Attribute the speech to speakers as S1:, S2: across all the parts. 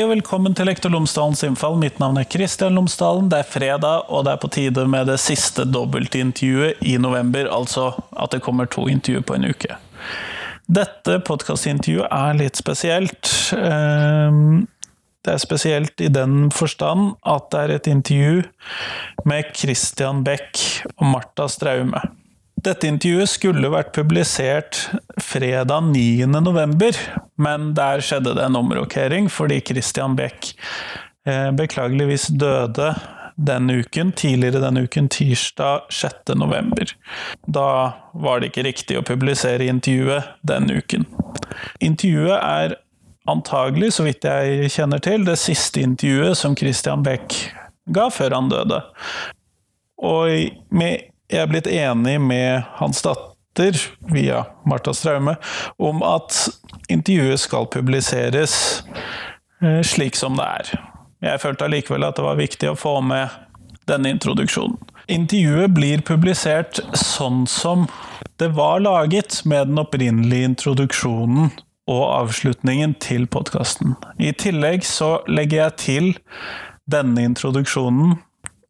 S1: Hei og velkommen til Lektor Lomsdalens innfall. Mitt navn er Kristian Lomsdalen. Det er fredag, og det er på tide med det siste dobbeltintervjuet i november. Altså at det kommer to intervjuer på en uke. Dette podkastintervjuet er litt spesielt. Ehm, det er spesielt i den forstand at det er et intervju med Christian Beck og Marta Straume. Dette intervjuet skulle vært publisert fredag 9. november, men der skjedde det en omrokering fordi Christian Beck eh, beklageligvis døde den uken, tidligere denne uken, tirsdag 6. november. Da var det ikke riktig å publisere intervjuet den uken. Intervjuet er antagelig, så vidt jeg kjenner til, det siste intervjuet som Christian Beck ga før han døde. Og med jeg er blitt enig med hans datter, via Marta Straume, om at intervjuet skal publiseres eh, slik som det er. Jeg følte allikevel at det var viktig å få med denne introduksjonen. Intervjuet blir publisert sånn som det var laget, med den opprinnelige introduksjonen og avslutningen til podkasten. I tillegg så legger jeg til denne introduksjonen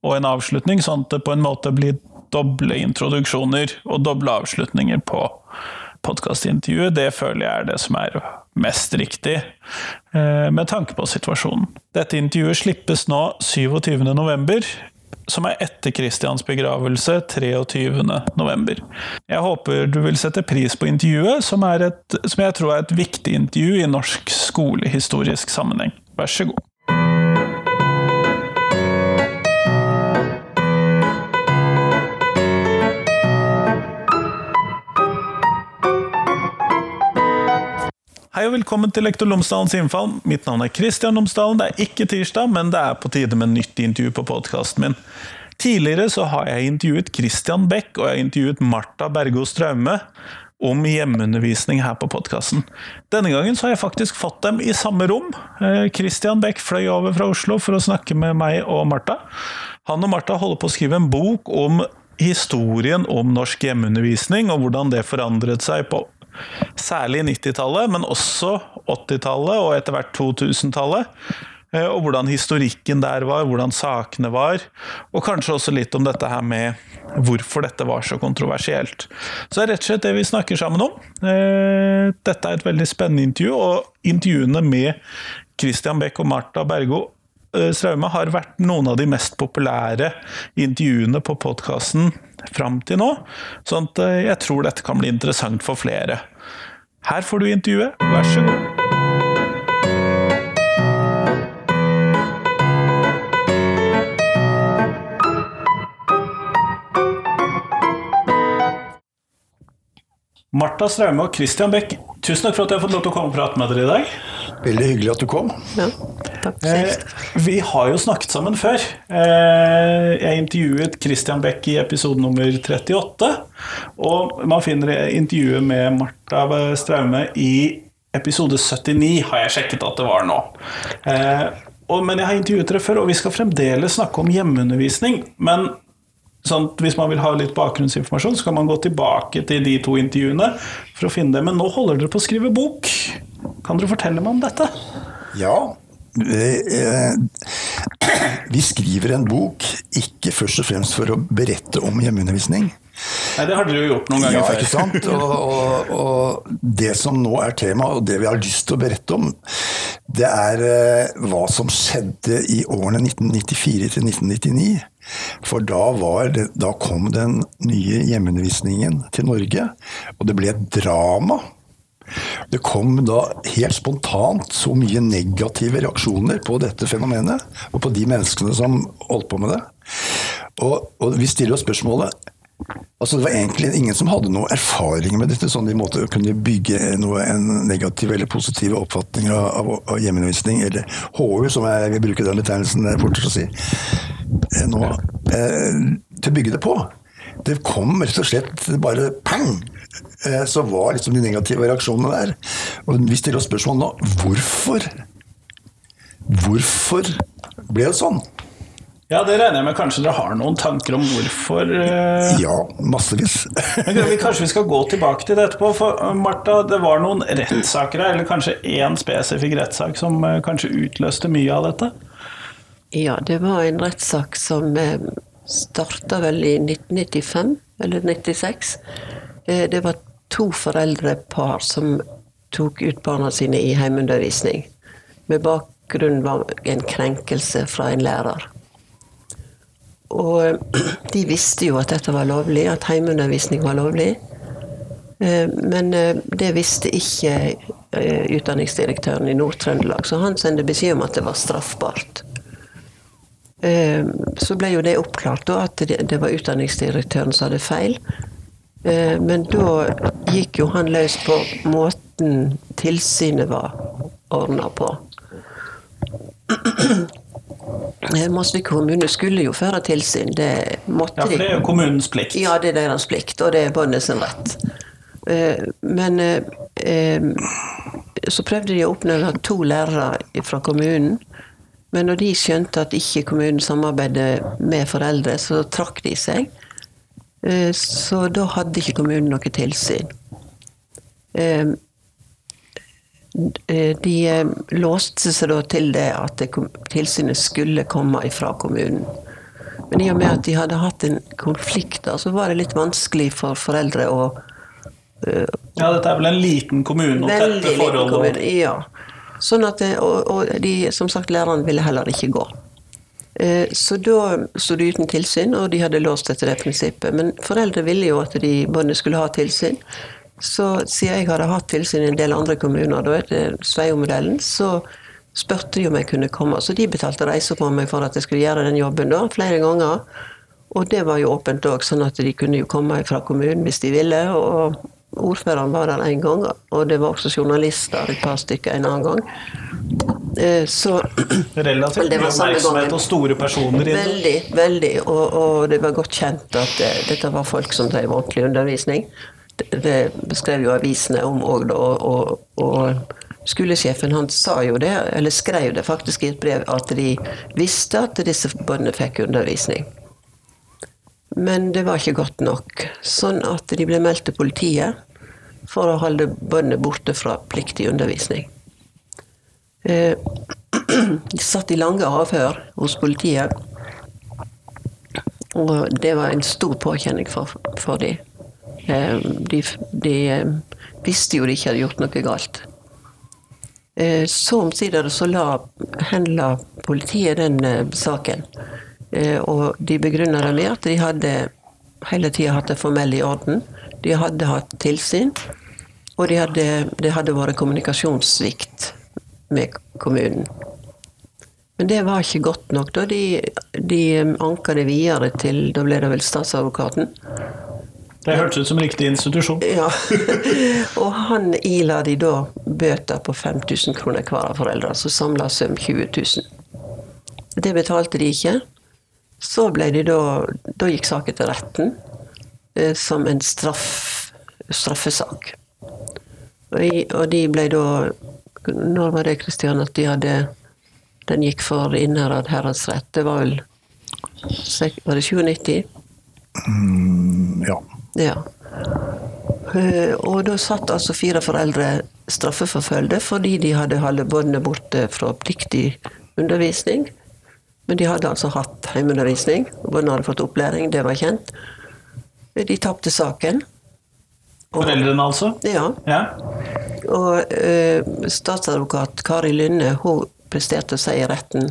S1: og en avslutning, sånn at det på en måte blir doble introduksjoner og doble avslutninger på podkastintervjuet. Det føler jeg er det som er mest riktig, eh, med tanke på situasjonen. Dette intervjuet slippes nå 27.11., som er etter Christians begravelse 23.11. Jeg håper du vil sette pris på intervjuet, som, et, som jeg tror er et viktig intervju i norsk skolehistorisk sammenheng. Vær så god. Hei og velkommen til Lektor Lomsdalens innfall. Mitt navn er Kristian Lomsdalen. Det er ikke tirsdag, men det er på tide med nytt intervju på podkasten min. Tidligere så har jeg intervjuet Christian Beck og jeg har intervjuet Marta Bergo Straume om hjemmeundervisning her på podkasten. Denne gangen så har jeg faktisk fått dem i samme rom. Eh, Christian Beck fløy over fra Oslo for å snakke med meg og Marta. Han og Marta holder på å skrive en bok om historien om norsk hjemmeundervisning, og hvordan det forandret seg på Særlig 90-tallet, men også 80-tallet og etter hvert 2000-tallet. Eh, og hvordan historikken der var, hvordan sakene var. Og kanskje også litt om dette her med hvorfor dette var så kontroversielt. Så det er rett og slett det vi snakker sammen om. Eh, dette er et veldig spennende intervju, og intervjuene med Christian Beck og Marta Bergo eh, Straume har vært noen av de mest populære intervjuene på podkasten fram til nå. Sånn at eh, jeg tror dette kan bli interessant for flere. Her får du intervjuet, vær så god. Marta Straume og Christian Beck, tusen takk for at jeg har fått lov til å komme og prate med dere i dag.
S2: Veldig hyggelig at du kom. Ja,
S1: takk. Eh, vi har jo snakket sammen før. Eh, jeg intervjuet Christian Beck i episode nummer 38. Og man finner intervjuet med Marta Straume i episode 79, har jeg sjekket at det var nå. Eh, og, men jeg har intervjuet dere før, og vi skal fremdeles snakke om hjemmeundervisning. Men sånn hvis man vil ha litt bakgrunnsinformasjon, så kan man gå tilbake til de to intervjuene for å finne det. Men nå holder dere på å skrive bok. Kan dere fortelle meg om dette?
S2: Ja. Eh, vi skriver en bok ikke først og fremst for å berette om hjemmeundervisning.
S1: Nei, Det har dere jo gjort noen ganger
S2: ja, før. Ikke sant? Og, og, og, det som nå er tema, og det vi har lyst til å berette om, det er uh, hva som skjedde i årene 1994 til 1999. For da, det, da kom den nye hjemmeundervisningen til Norge, og det ble et drama. Det kom da helt spontant så mye negative reaksjoner på dette fenomenet, og på de menneskene som holdt på med det. Og, og vi stiller oss spørsmålet Altså Det var egentlig ingen som hadde noe erfaring med dette, sånn de måtte kunne bygge noe, en negativ eller positiv oppfatning av, av, av hjemmeundervisning, eller HU, som jeg vil bruke den betegnelsen fortere å si, eh, nå, eh, til å bygge det på. Det kom rett og slett bare pang! Eh, så var liksom de negative reaksjonene der. Og vi stiller oss spørsmål nå hvorfor? Hvorfor ble det sånn?
S1: Ja, det regner jeg med. Kanskje dere har noen tanker om hvorfor eh,
S2: Ja, massevis.
S1: Men Kanskje vi skal gå tilbake til det etterpå. For eh, Martha, det var noen rettssaker her, eller kanskje én spesifikk rettssak som kanskje utløste mye av dette?
S3: Ja, det var en rettssak som starta vel i 1995, eller 96. Eh, det var to foreldrepar som tok ut barna sine i heimeundervisning. Med bakgrunn var en krenkelse fra en lærer. Og eh, de visste jo at dette var lovlig, at heimeundervisning var lovlig. Eh, Men det visste ikke utdanningsdirektøren i Nord-Trøndelag, så han sendte beskjed om at det var straffbart. Så ble jo det oppklart, da, at det var utdanningsdirektøren som hadde feil. Eh, Men da gikk jo han løs på måten tilsynet var ordna på. Eh, Mosvik kommune skulle jo føre tilsyn, det måtte de.
S1: Ja, for det er jo kommunens plikt.
S3: ja, det er deres plikt, og det er bøndene sin rett. Eh, Men så prøvde de å oppnevne to lærere fra kommunen. Men når de skjønte at ikke kommunen samarbeidet med foreldre, så trakk de seg. Eh, Så da hadde ikke kommunen noe tilsyn. Eh, eh, De låste seg da til det at tilsynet skulle komme ifra kommunen. Men i og med at de hadde hatt en konflikt, da, så var det litt vanskelig for foreldre å
S1: Ja, dette er vel en liten kommune og tette forhold.
S3: kommune. Ja. Sånn at, og, og de, som sagt, lærerne ville heller ikke gå. Eh, Så da sto de uten tilsyn, og de hadde låst etter det prinsippet. Men foreldre ville jo at de barna skulle ha tilsyn. Så siden jeg hadde hatt tilsyn i en del andre kommuner, da etter Sveio-modellen, så spurte de om jeg kunne komme. Så de betalte reise på meg for at jeg skulle gjøre den jobben da, flere ganger. Og det var jo åpent òg, sånn at de kunne jo komme fra kommunen hvis de ville. Og ordføreren var der en gang, og det var også journalister et par stykker en annen gang. Eh, Så
S1: Relativt mye oppmerksomhet og store personer inne.
S3: Veldig, veldig. Og, og det var godt kjent at det, dette var folk som drev ordentlig undervisning. Det, det beskrev jo avisene om òg, da. Og, og skolesjefen han sa jo det, eller skrev det faktisk i et brev, at de visste at disse bøndene fikk undervisning. Men det var ikke godt nok. Sånn at de ble meldt til politiet for å holde bøndene borte fra pliktig undervisning. Eh, De satt i lange avhør hos politiet. Og det var en stor påkjenning for, for dem. De, de eh, visste jo de ikke hadde gjort noe galt. Eh, Så omsider så la, henla politiet den eh, saken. Eh, Og de begrunna det med at de hadde hele tida hatt det formelle i orden. De hadde hatt tilsyn, og det hadde, det hadde vært kommunikasjonssvikt med kommunen. Men det var ikke godt nok. da. De, de anka det videre til Da ble det vel statsadvokaten.
S1: Det hørtes ut som riktig institusjon.
S3: Ja. og han ila de da bøter på 5000 kroner hver av foreldrene, så samla sum 20 000. Det betalte de ikke. Så ble de da Da gikk saken til retten eh, som en straff, straffesak. Og, i, og de ble da Når var det, Kristian, at de hadde Den gikk for Innherad herredsrett. Det var vel Var det 97?
S2: Ja.
S3: Ja. Eh, Og da satt altså fire foreldre straffeforfølgde fordi de hadde holdt båndene borte fra pliktig undervisning. Men de hadde altså hatt hjemmeundervisning. Barna hadde fått opplæring, det var kjent. De tapte saken.
S1: Foreldrene, altså?
S3: Ja.
S1: Ja.
S3: Og eh, statsadvokat Kari Lynne hun presterte å si i retten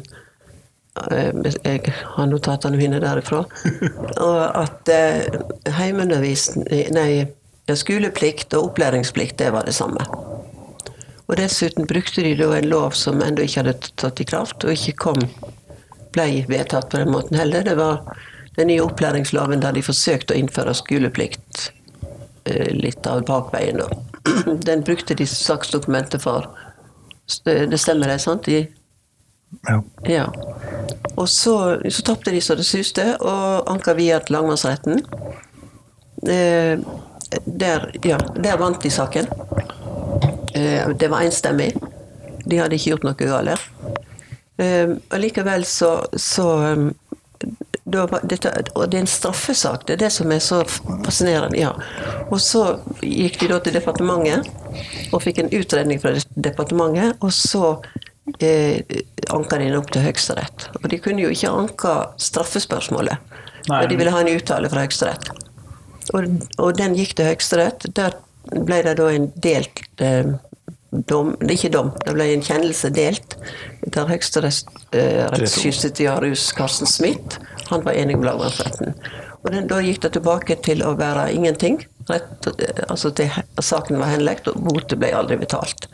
S3: eh, Jeg har notatene mine derifra. og at eh, heimeundervisning Nei, skoleplikt og opplæringsplikt, det var det samme. Og dessuten brukte de da en lov som ennå ikke hadde tatt i kraft, og ikke kom ble vedtatt på den måten heller. Det var den nye opplæringsloven der de forsøkte å innføre skoleplikt eh, litt av bakveien. Den brukte de saksdokumentet for. Det det stemmer, det, sant? De,
S2: ja.
S3: ja. Og så, så tapte de så det suste, og anka via til lagmannsretten. Eh, der, ja, der vant de saken. Eh, det var enstemmig. De hadde ikke gjort noe galt. Eh, Allikevel så, så da dette, og det er en straffesak, det er det som er så fascinerende. ja. Og så gikk de da til departementet og fikk en utredning fra departementet, og så eh, anka de den opp til Høyesterett. Og de kunne jo ikke anka straffespørsmålet,
S1: Nei.
S3: men de ville ha en uttale fra Høyesterett. Og, og den gikk til Høyesterett. Der ble det da en delt eh, dom det er Ikke dom, det ble en kjennelse delt. Der høyesterettsjustitiarius Karsten Smith han var enig med lagmannsretten. Og den, Da gikk det tilbake til å være ingenting. Rett, altså til, Saken var henlagt, og botet ble aldri betalt.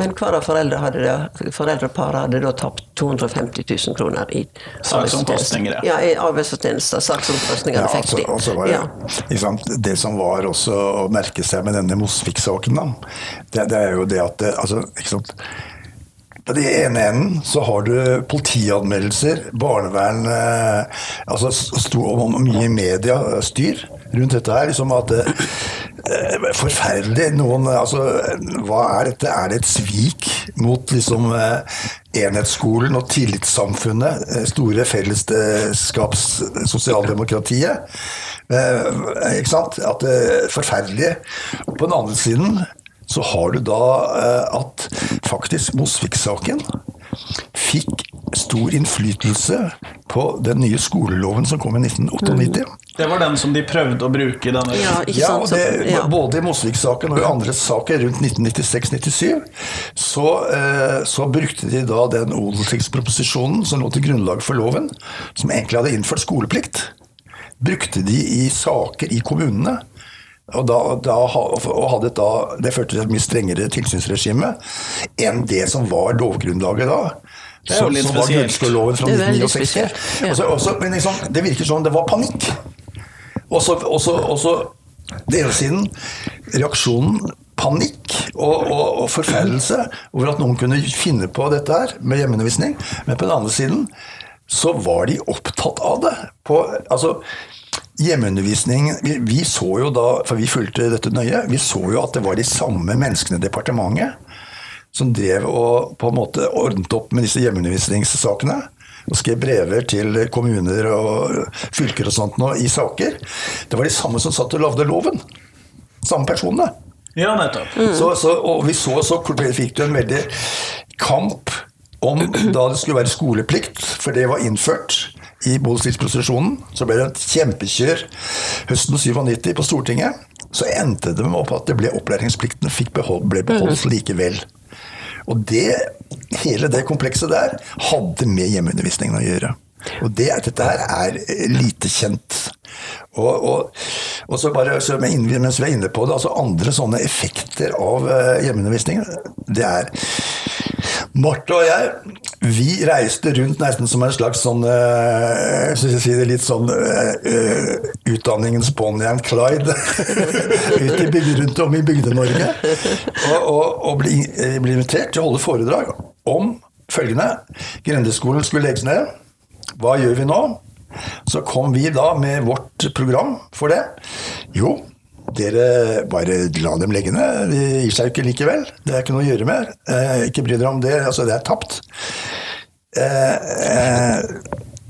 S3: Men hver av foreldre hadde det, foreldreparet hadde da tapt 250 000 kroner i
S1: Saksomkostninger,
S3: Ja, i arbeidsfortjenester. Saksomkostninger
S2: Ja,
S3: fikk
S2: altså,
S3: de.
S2: altså var det,
S3: Ja.
S2: det som var også å merke seg med denne Mosvik-saken, da, det, det er jo det at det, altså, ikke sant, På den ene enden så har du politianmeldelser, barnevern eh, altså sto om mye i media eh, styr rundt dette her. liksom at det, eh, Forferdelig. Noen Altså, hva er dette? Er det et svik mot liksom eh, enhetsskolen og tillitssamfunnet? eh, Store fellesskaps sosialdemokratiet? Eh, ikke sant? At det er forferdelig. Og på den andre siden så har du da eh, at faktisk Mosvik-saken fikk stor innflytelse på den nye skoleloven som kom i 1998.
S1: Det var den som de prøvde å bruke denne
S3: Ja, ikke
S2: Ja, det,
S3: ja.
S2: Både i Mosvik-saken og i andre saker rundt 1996-97 så, eh, så brukte de da den odelstingsproposisjonen som lå til grunnlag for loven, som egentlig hadde innført skoleplikt, brukte de i saker i kommunene. Og, da, da, og hadde da, Det førte til et mye strengere tilsynsregime enn det som var lovgrunnlaget da.
S1: Det er jo litt spesielt.
S2: fra
S3: Det er veldig
S2: 1969.
S3: spesielt, ja.
S2: Også, også, men liksom, det virker som det var panikk. Og så, og så, det ene siden reaksjonen panikk og, og, og forferdelse over at noen kunne finne på dette her med hjemmeundervisning. Men på den andre siden så var de opptatt av det. På, altså, hjemmeundervisning vi, vi så jo da, for vi fulgte dette nøye, vi så jo at det var de samme menneskene i departementet som drev og på en måte ordnet opp med disse hjemmeundervisningssakene. Og skrev brever til kommuner og fylker og sånt nå i saker. Det var de samme som satt og lagde loven. Samme personene.
S1: Ja, nettopp.
S2: Så, så, og vi så så fikk du en veldig kamp om da det skulle være skoleplikt, for det var innført i bodelstingsprostitusjonen. Så ble det et kjempekjør høsten 97 på Stortinget. Så endte det med at det ble opplæringsplikten fikk behold, ble beholdt likevel. Og det, hele det komplekset der hadde med hjemmeundervisningen å gjøre. Og det, dette her er lite kjent. Og, og, og så bare, så mens vi er inne på det, altså andre sånne effekter av uh, hjemmeundervisning, det er Marte og jeg, vi reiste rundt nesten som en slags sånn øh, skal jeg si det litt sånn øh, utdanningens Bonnie and Clyde. Ut i bygde, rundt om i Bygde-Norge. Og, og, og ble, ble invitert til å holde foredrag om følgende. Grendeskolen skulle legges ned. Hva gjør vi nå? Så kom vi da med vårt program for det. Jo, dere bare la dem legge ned. De gir seg jo ikke likevel. Det er ikke noe å gjøre med. Eh, ikke bry dere om det. Altså, det er tapt. Eh, eh,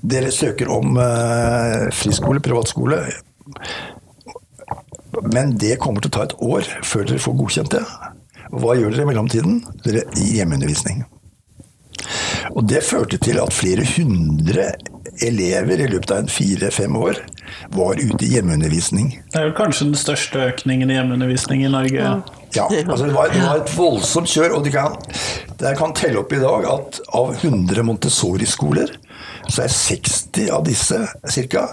S2: dere søker om eh, friskole, privatskole. Men det kommer til å ta et år før dere får godkjent det. Hva gjør dere i mellomtiden? Dere gir hjemmeundervisning. Og det førte til at flere hundre elever i løpet av en fire-fem år var ute i hjemmeundervisning.
S1: Det er jo kanskje den største økningen i hjemmeundervisning i Norge.
S2: Ja, altså det, var, det var et voldsomt kjør, og de kan, jeg kan telle opp i dag at av 100 Montessori-skoler, så er 60 av disse cirka,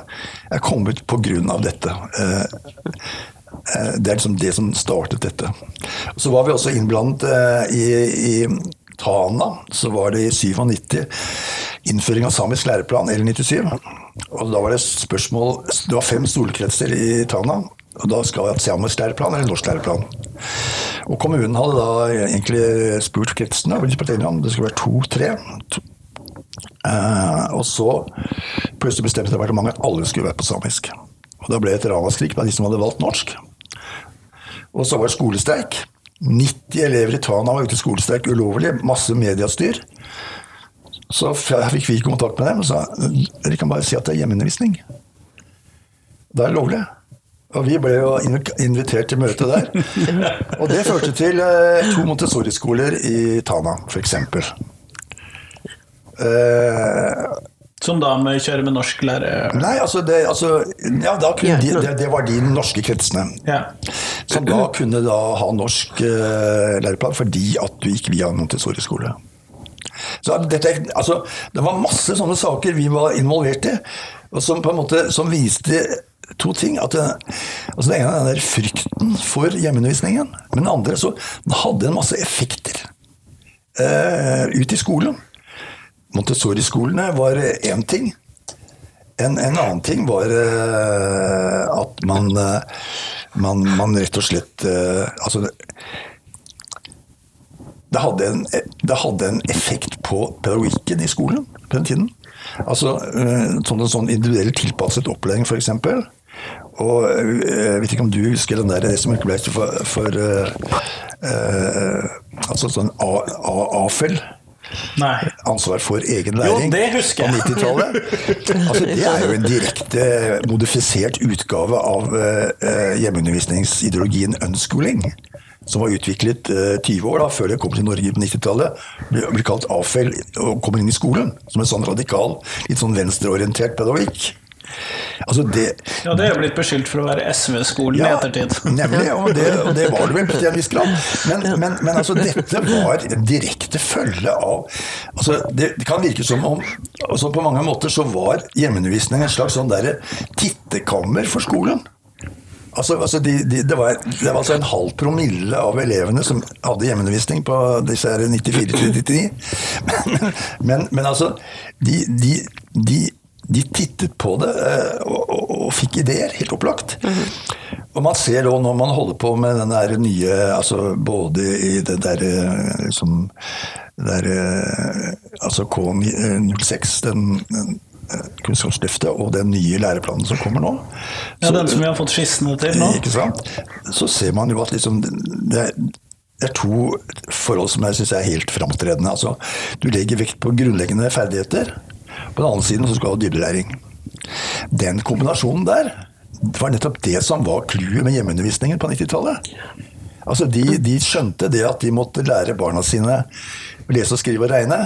S2: er kommet av dette. Eh, eh, Det er liksom det som startet dette. Så var vi også innblandet eh, i, i Tana, så var det i 97 innføring av samisk læreplan, L97. Og da var det spørsmål Det var fem stolkretser i Tana. Og da skal vi ha samisk læreplan eller norsk læreplan. Og kommunen hadde da egentlig spurt kretsene, om det skulle være to-tre. To, eh, og så plutselig bestemte departementet at alle skulle være på samisk. Og da ble det et ramaskrik blant de som hadde valgt norsk. Og så var det skolestreik. 90 elever i Tana var ute skolestreik ulovlig. Masse mediestyr. Så fikk vi kontakt med dem og sa dere kan bare si at det er hjemmeundervisning. Det er lovlig. Og vi ble jo invitert til møte der. Og det førte til eh, to Montessori-skoler i Tana, f.eks. Eh,
S1: Som da med kjøre med norsklærer
S2: nei, altså, det, altså Ja, da kunne de, det, det var de norske kretsene.
S1: Ja.
S2: Som da kunne da ha norsk uh, læreplan fordi at du gikk via Montessori-skole. Så dette, altså, det var masse sånne saker vi var involvert i, og som på en måte som viste to ting. At det, altså det ene er den der frykten for hjemmeundervisningen. Men det andre så den hadde en masse effekter eh, ut i skolen. Montessori-skolene var én ting. En, en annen ting var eh, at man, eh, man, man rett og slett eh, Altså det, hadde en, det hadde en effekt på pedagogikken i skolen på den tiden. Altså eh, sånn, sånn individuell tilpasset opplæring, f.eks. Og eh, jeg vet ikke om du husker den der, det som ikke ble for, for uh, uh, Altså sånn AFEL
S1: Nei.
S2: ansvar for egen læring
S1: det husker jeg.
S2: på 90-tallet. Altså, det er jo en direkte modifisert utgave av eh, hjemmeundervisningsideologien unschooling. Som var utviklet eh, 20 år da, før det kom til Norge på 90-tallet. Ble, ble kalt AFEL og kommer inn i skolen. Som en sånn radikal, litt sånn venstreorientert pedagogikk. Altså det,
S1: Ja, det er blitt beskyldt for å være SV-skolen i ettertid.
S2: Nemlig, og det, og det var det vel til en viss grad. Men, men, men altså, dette var en direkte følge av altså, det, det kan virke som om altså, På mange måter så var hjemmeundervisning en slags sånn der tittekammer for skolen. Altså, altså de, de, det, var, det var altså en halv promille av elevene som hadde hjemmeundervisning på disse 94-99. Men, men, men altså, de, de, de, tittet på det eh, og, og, og fikk ideer, helt opplagt. Og man ser da når man holder på med den der nye altså Både i det der eh, liksom der, eh, Altså K06, den, den Kunnskapsløftet, og den nye læreplanen som kommer nå.
S1: Ja,
S2: Så-
S1: Den som vi har fått skissene til nå.
S2: ikke sant? Så ser man jo at liksom det er, det er to forhold som jeg syns er helt framtredende. Altså, du legger vekt på grunnleggende ferdigheter. På den andre siden så skal du ha dybdelæring. Den kombinasjonen der det var nettopp det som var clouet med hjemmeundervisningen på 90-tallet. Altså de, de skjønte det at de måtte lære barna sine lese skrive og regne.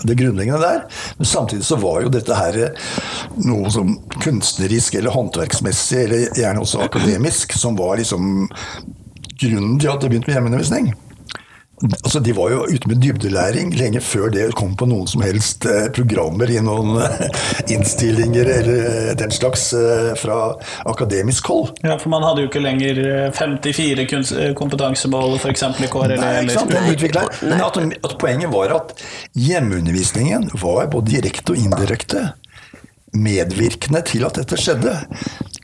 S2: Det grunnleggende der. Men samtidig så var jo dette her noe som kunstnerisk eller håndverksmessig, eller gjerne også akademisk, som var liksom grunnen til at det begynte med hjemmeundervisning. Altså, De var jo ute med dybdelæring lenge før det kom på noen som helst eh, programmer i noen eh, innstillinger eller eh, den slags fra akademisk hold.
S1: Ja, For man hadde jo ikke lenger eh, 54 kunst- eh, kompetansemål f.eks. i KRL.
S2: Nei, ikke sant? Men at, at poenget var at hjemmeundervisningen var både direkte og indirekte medvirkende til at dette skjedde.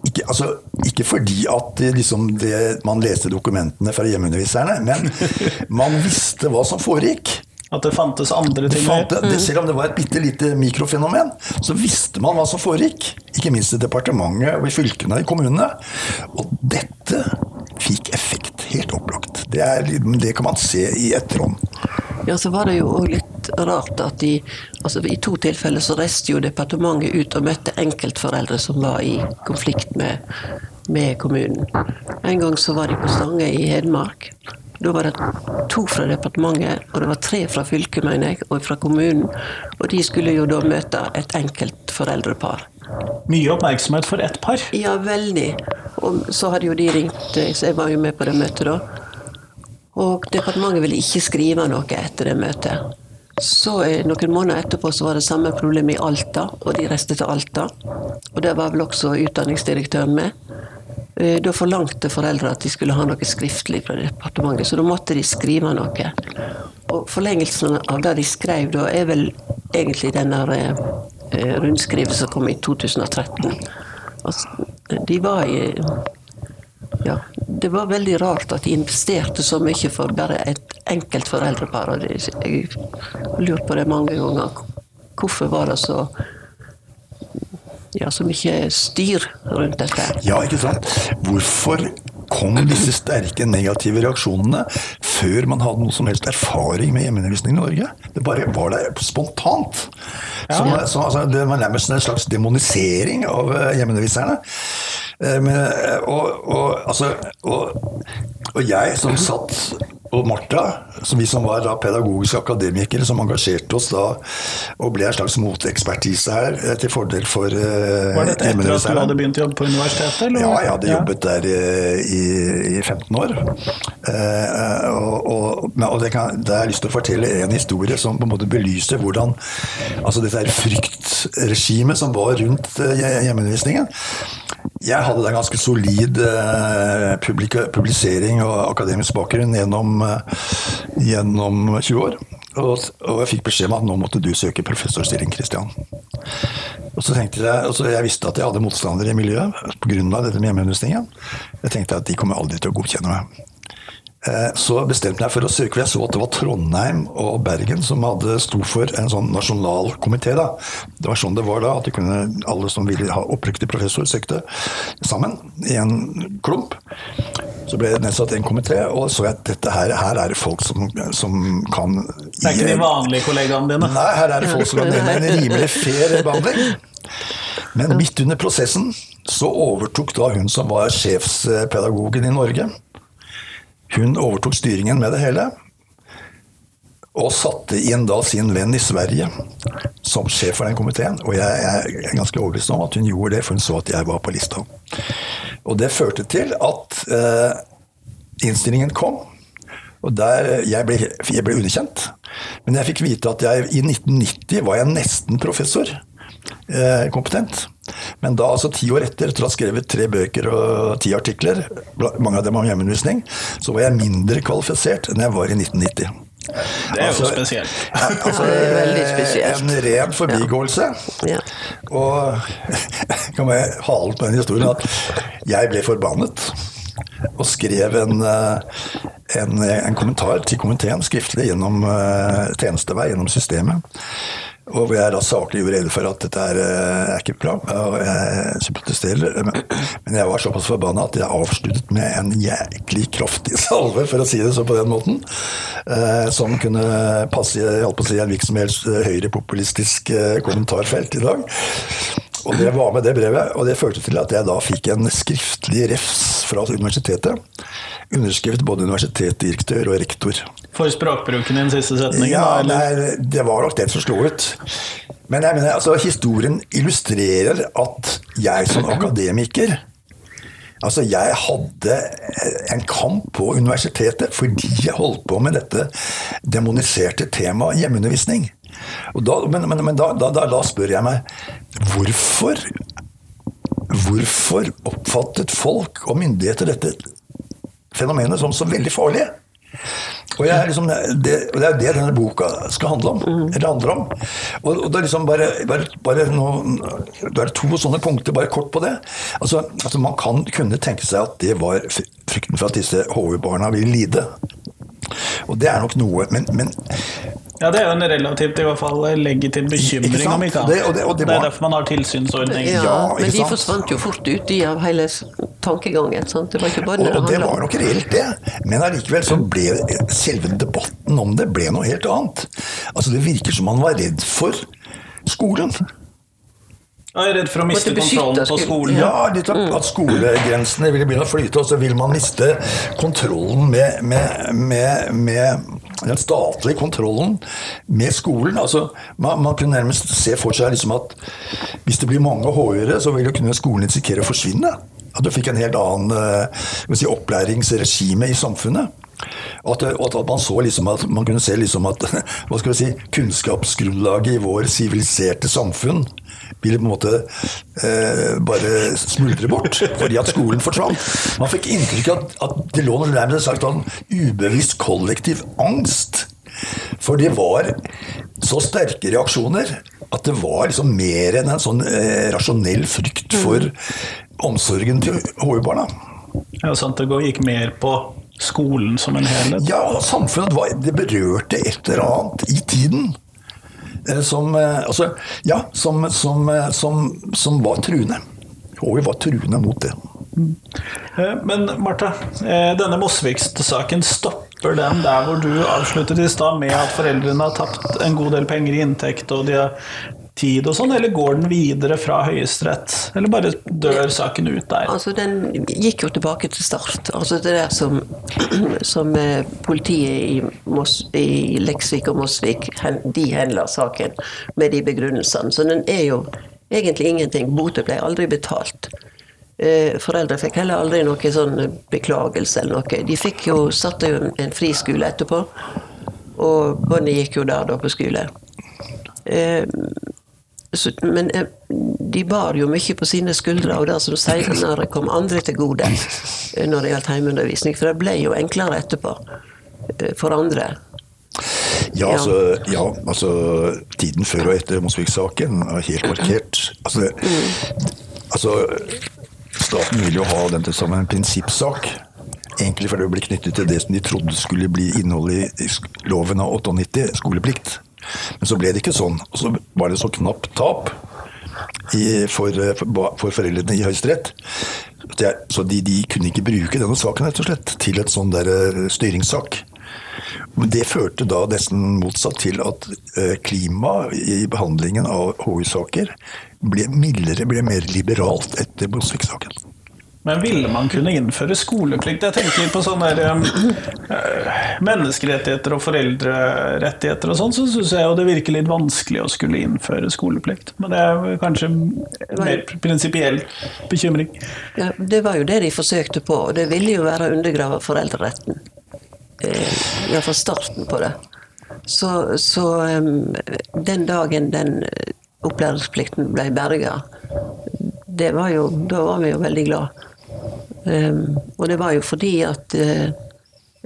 S2: Ikke, altså, ikke fordi at det, liksom det, man leste dokumentene fra hjemmeunderviserne, men man visste hva som foregikk.
S1: At det fantes andre
S2: Det
S1: ting
S2: fant,
S1: å
S2: det, selv om det var et bitte lite mikrofenomen, så visste man hva som foregikk. Ikke minst i departementet og i fylkene og i kommunene. Og dette fikk effekt, helt opplagt. Det, er, det kan man se i etterhånd.
S3: Ja, så var det jo òg litt rart at de altså I to tilfeller så reiste jo departementet ut og møtte enkeltforeldre som var i konflikt med, med kommunen. En gang så var de på Stange i Hedmark. Da var det to fra departementet, og det var tre fra fylket, mener jeg, og fra kommunen. Og de skulle jo da møte et enkelt foreldrepar.
S1: Mye oppmerksomhet for ett par.
S3: Ja, veldig. Og så hadde jo de ringt, eh, så jeg var jo med på det møtet da. Og departementet ville ikke skrive noe etter det møtet. Så eh, Noen måneder etterpå så var det samme problem i Alta, og de reiste til Alta. Og der var vel også utdanningsdirektøren med. Eh, Da forlangte foreldre at de skulle ha noe skriftlig fra departementet, så da måtte de skrive noe. Og forlengelsen av det de skrev da, er vel egentlig denne eh, rundskrivet som kom i 2013. Altså, de var i ja, det var veldig rart at de investerte så mye for bare et enkelt foreldrepar. og Jeg har lurt på det mange ganger. Hvorfor var det så ja, så mye styr rundt dette?
S2: Ja, ikke sant? Hvorfor kom disse sterke negative reaksjonene før man hadde noe som helst erfaring med hjemmeundervisning i Norge. Det bare var der spontant. Som, så, altså, det var nærmest en slags demonisering av eh, hjemmeunderviserne. Eh, men, eh, og, og, altså, og, og jeg som satt og Martha, som vi som var da pedagogiske akademikere, som engasjerte oss da og ble en slags motekspertise her eh, til fordel for uh,
S1: Var dette etter at du hadde begynt å jobbe på universitetet? Eller?
S2: Ja, jeg hadde jobbet der i, i 15 år. Uh, og, og, det, kan, det har jeg lyst til å fortelle en historie som på en måte belyser hvordan altså dette er fryktregimet som var rundt uh, hjemmeundervisningen. Jeg hadde da ganske solid publisering og akademisk bakgrunn gjennom gjennom 20 år. Og, og, jeg fikk beskjed om at nå måtte du søke professorstilling, Christian. Og så tenkte Jeg og så jeg visste at jeg hadde motstandere i miljøet pga. dette med hjemmeundervisningen. Jeg tenkte at de kommer aldri til å godkjenne meg. Eh, så bestemte jeg for å søke, for jeg så at det var Trondheim og Bergen som hadde sto for en sånn nasjonal komité. Det var sånn det var da, at kunne, alle som ville ha oppriktig professor, søkte sammen i en klump. Så ble det nedsatt en komité, og så jeg at dette her, her er det folk som, som kan
S1: Det er ikke de vanlige kollegaene dine?
S2: Nei, her er det folk som kan gi en rimelig fair behandling. Men midt under prosessen så overtok da hun som var sjefspedagogen i Norge, hun overtok styringen med det hele. Og satte inn da sin venn i Sverige som sjef for den komiteen. Og jeg er ganske overbevist om at hun gjorde det, for hun så at jeg var på lista. Og det førte til at eh, innstillingen kom. Og der, jeg, ble, jeg ble underkjent. Men jeg fikk vite at jeg i 1990 var jeg nesten professor. Eh, kompetent. Men da, altså ti år etter, etter å ha skrevet tre bøker og ti artikler, mange av dem om hjemmeundervisning, så var jeg mindre kvalifisert enn jeg var i 1990.
S1: Det er altså, jo spesielt.
S2: Ja, altså,
S3: det er veldig spesielt.
S2: En ren forbigåelse. Ja. Og kan jeg hale på den historien at jeg ble forbannet. Og skrev en, eh, en, en kommentar til komiteen skriftlig gjennom uh, tjenestevei, gjennom systemet. Og jeg er da saklig gjorde rede for at dette er, eh, er ikke bra, og jeg protesterer. Men jeg var såpass forbanna at jeg avsluttet med en jæklig kraftig salve, for å si det så på den måten. Eh, som kunne passe i si, en hvilken som helst eh, høyrepopulistisk kommentarfelt i dag. Og det var med det brevet, og det førte til at jeg da fikk en skriftlig refs fra universitetet. Underskrevet både universitetsdirektør og rektor.
S1: For språkbruken i den siste setningen?
S2: Ja, nei, det var nok den som slo ut. Men jeg mener, altså, historien illustrerer at jeg som akademiker Altså, jeg hadde en kamp på universitetet fordi jeg holdt på med dette demoniserte temaet hjemmeundervisning. Da, men, men, men da, da, da, spør jeg meg hvorfor Hvorfor oppfattet folk og myndigheter dette fenomenet som så veldig farlig? Og, liksom, det, og, det, er det denne boka skal handle om. Mm. Eller handler om. Og, og, det er liksom bare, bare, bare noen, det er to sånne punkter, bare kort på det. Altså, altså Man kan kunne tenke seg at det var frykten for at disse HV-barna ville lide. Og det er nok noe, men, men
S1: ja, det er jo en relativt i hvert fall legitim bekymring, om ikke annet. Det, det, det, det, er derfor man har tilsynsordning.
S3: Ja, ja men de forsvant jo fort ut i av hele tankegangen. Sant? Det var ikke bare
S2: og, og det var nok reelt, det. Men allikevel så ble selve debatten om det ble noe helt annet. Altså Det virker som man var redd for skolen.
S1: Jeg er redd for å miste kontrollen på skolen.
S2: Ja, litt at, at skolegrensene vil begynne å flyte, og så vil man miste kontrollen med, med, med, med den statlige kontrollen med skolen. Altså, man, man kunne nærmest se for seg liksom at hvis det blir mange HU-ere, så vil jo kunne skolen risikere å forsvinne. At du fikk en helt annen uh, si, opplæringsregime i samfunnet. Og at, og at, man så liksom at man kunne se liksom at hva skal vi si, kunnskapsgrunnlaget i vår siviliserte samfunn ville på en måte eh, bare smuldre bort fordi at skolen forsvant. Man fikk inntrykk av at, at det lå noe nærmest sagt en ubevisst kollektiv angst. For det var så sterke reaksjoner at det var liksom mer enn en sånn eh, rasjonell frykt for omsorgen til HU-barna.
S1: Ja, sant, det gikk mer på skolen som en helhet?
S2: Ja, samfunnet var, det berørte et eller annet i tiden. Eh, som, eh, altså, ja, som, som, eh, som, som var truende. Og vi var truende mot det.
S1: Men Martha, eh, denne Mosvik-saken, stopper den der hvor du avsluttet i stad med at foreldrene har tapt en god del penger i inntekt og de har tid og sånn, eller går den videre fra Høyesterett? Eller bare dør saken ut der?
S3: Altså, den gikk jo tilbake til start. Altså det der som, som eh, politiet i, Mos, i Leksvik og Mosvik de henla saken med de begrunnelsene. Så den er jo egentlig ingenting. Botet ble aldri betalt. Eh, Foreldre fikk heller aldri noe sånn beklagelse eller noe. De fikk jo, satte jo en friskole etterpå, og Bonnie gikk jo der da på skole. Så, men eh, de bar jo mye på sine skuldre, og det som senere kom andre til gode eh, når det gjaldt heimeundervisning. For det ble jo enklere etterpå eh, for andre.
S2: Ja, altså, ja, altså tiden før og etter Mosvik-saken er helt markert. Altså, altså, staten vil jo ha den til som en prinsippsak. Egentlig fordi det ble knyttet til det som de trodde skulle bli innholdet i loven av 98, skoleplikt. Men så ble det ikke sånn. Og så var det så knapt tap i, for, for, foreldrene i Høyesterett. Er- Så de, de kunne ikke bruke denne saken rett og slett til et sånn der eh, styringssak. Men Det førte da nesten motsatt til at klima klimaet i behandlingen av HU-saker ble mildere, ble mer liberalt etter Bosvik-saken.
S1: Men ville man kunne innføre skoleplikt? Jeg tenker på sånne der, eh, menneskerettigheter og foreldrerettigheter og sånn, så syns jeg jo det virker litt vanskelig å skulle innføre skoleplikt. Men det er kanskje en mer prinsipiell bekymring.
S3: Ja, det var jo det de forsøkte på, og det ville jo være å undergrave foreldreretten. Eh, Iallfall starten på det. Så, så den dagen den eh, opplæringsplikten ble berga, det var jo, da var vi jo veldig glad. Em, og det var jo fordi at, uh,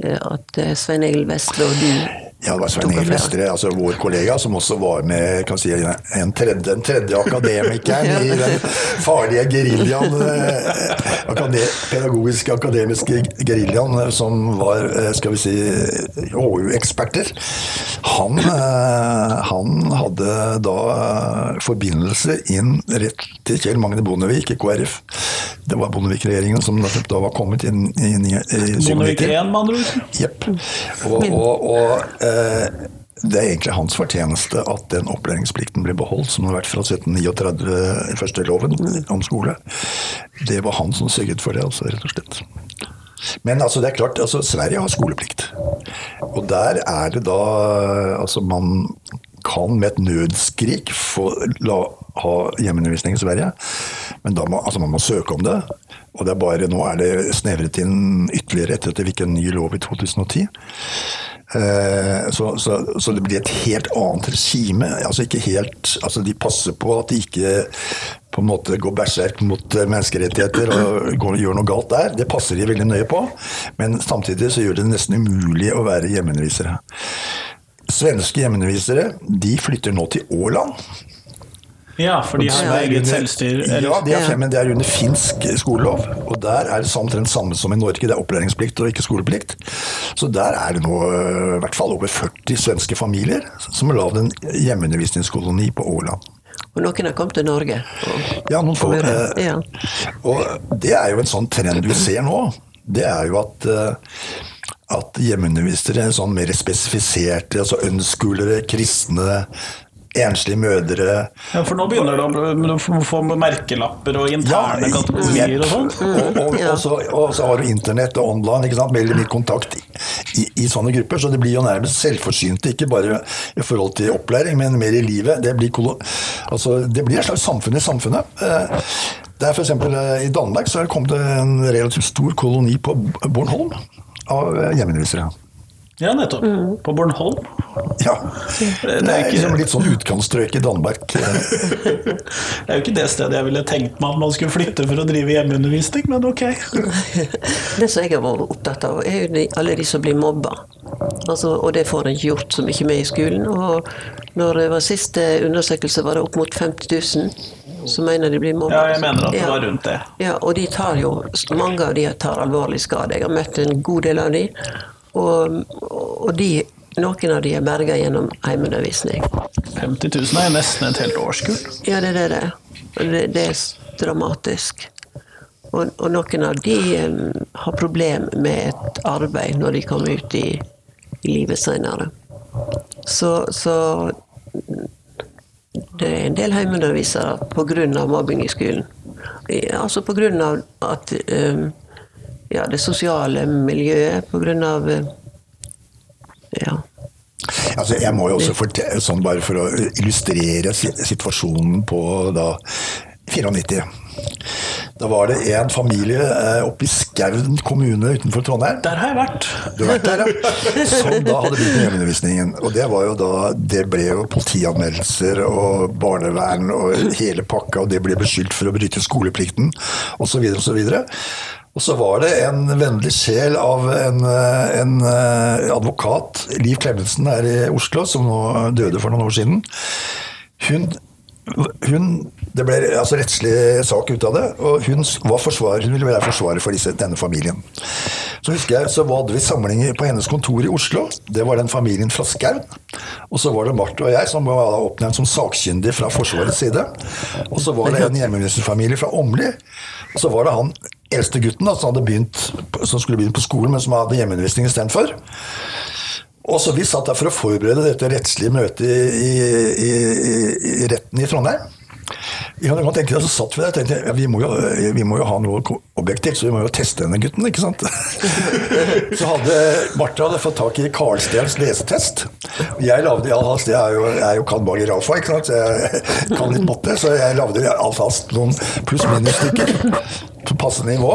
S3: at eh, Svein Egil Vestre og du
S2: Ja, det var Svein Egil. Vestre, altså vår kollega, som også var med kan si, en tredje, den tredje akademikeren i den farlige geriljaen. eh, Akade, pedagogiske akademiske geriljaen eh, som var, eh, skal vi si, HU-eksperter. Han, han hadde da forbindelse inn rett til Kjell Magne Bondevik i KrF. Det var Bondevik-regjeringen som da var kommet inn, inn i, i
S1: Bondevik 1, med andre ord.
S2: Jepp. Og, og, og det er egentlig hans fortjeneste at den opplæringsplikten ble beholdt, som den har vært fra 1739, første loven om skole. Det var han som sørget for det, altså, rett og slett. Men altså, det er klart, altså, Sverige har skoleplikt. Og der er det da Altså, man kan med et nødskrik få la, ha hjemmeundervisning i Sverige, men da må, altså, man må søke om det. Og det er bare, nå er det snevret inn ytterligere etter at det fikk en ny lov i 2010. Eh, Så, så, så det blir et helt annet regime. Altså ikke helt, altså de passer på at de ikke på en måte går berserk mot eh, menneskerettigheter og går, gjør noe galt der. Det passer de veldig nøye på. Men samtidig så gjør det nesten umulig å være hjemmeundervisere. Svenske hjemmeundervisere de flytter nå til Åland.
S1: Ja, for de har eget selvstyr.
S2: Ja, de er, fem, men det er under finsk skolelov. Og der er det omtrent samme som i Norge. Det er opplæringsplikt og ikke skoleplikt. Så der er det nå øh, i hvert fall over 40 svenske familier som har lagd en hjemmeundervisningskoloni på Åland.
S3: Og noen har kommet til Norge. Og,
S2: Ja, noen få.
S3: Ja.
S2: eh,
S3: Ja.
S2: Og det er jo en sånn trend vi ser nå. Det er jo at, eh, at hjemmeundervisere er sånn mer spesifiserte, altså ønskulere, kristne, enslige mødre
S1: Ja, for nå begynner det å få- merkelapper og interne
S2: ja,
S1: kategorier og
S2: sånt.
S1: sånn.
S2: Og, og, og, så, og så har du internett og online, ikke sant? veldig mye kontakt i, i sånne grupper. Så det blir jo nærmest selvforsynte, ikke bare i forhold til opplæring, men mer i livet. Det blir, kolo- altså, det blir et slags samfunn i samfunnet. Eh, Det er for eksempel, eh, I Danmark så er det kommet en relativt stor koloni på Bornholm av eh, hjemmeundervisere.
S1: Ja, nettopp. På Bornholm.
S2: Ja.
S1: Det
S2: Det
S1: er
S2: er
S1: ikke-
S2: litt sånn utkantstrøk i Danmark.
S1: Det er jo ikke det stedet jeg ville tenkt meg at man skulle flytte for å drive hjemmeundervisning, men ok.
S3: Det som jeg har vært opptatt av, er jo de, alle de som blir mobba. Altså, og det får en ikke gjort så mye med i skolen. Og når det var siste undersøkelse, var det opp mot 50 000 som mener de blir mobba.
S1: Ja, jeg mener at det
S3: Ja.
S1: var rundt det.
S3: Ja, og de tar jo, mange av de tar alvorlig skade. Jeg har møtt en god del av de. Og, og de, noen av de er berga gjennom heimeundervisning.
S1: 50 000 er nesten et helt årskull.
S3: Ja, det er det det. Det, er dramatisk. Og, og noen av de har problemer med et arbeid når de kommer ut i, i livet senere. Så, så det er en del hjemmeundervisere pga. mobbing i skolen. Altså pga. at um, ja, det sosiale miljøet, pga. ja.
S2: Altså, jeg må jo også fortelle, sånn bare for å illustrere situasjonen på da 94. Da var det en familie eh, oppe i Skaun kommune utenfor Trondheim.
S1: Der har jeg vært.
S2: Du har vært der, ja. Som da hadde begynt med hjemmeundervisningen. Og det var jo da Det ble jo politianmeldelser og barnevern og hele pakka, og det ble beskyldt for å bryte skoleplikten osv. osv. Og så var det en vennlig sjel av en, en eh, advokat, Liv Klemetsen her i Oslo, som nå døde for noen år siden. Hun, hun Det ble altså rettslig sak ut av det, og hun, var forsvarer, hun ville være forsvarer for disse, denne familien. Så husker jeg, så hadde vi samlinger på hennes kontor i Oslo. Det var den familien fra Skaun. Og så var det Marte og jeg som var oppnevnt som sakkyndig fra Forsvarets side. Og så var det en hjemmeundervisningsfamilie fra Åmli. Og så var det han eldste gutten da, som, begynt, som, skulle begynne på skolen, men som hadde hjemmeundervisning istedenfor. Og så Vi satt der for å forberede dette rettslige møtet i, i, i, i retten i Trondheim. Vi det godt tenke, så satt vi der og tenkte ja, vi, må jo, vi må jo ha noe objektivt, så vi må jo teste denne gutten. ikke sant? så hadde Martha hadde fått tak i Karlstens lesetest. Jeg lagde jeg er jo, jeg er jo kan bare Rafa, ikke sant? så jeg kan litt matte, så jeg lagde hast noen pluss-minus-stykker på passende nivå.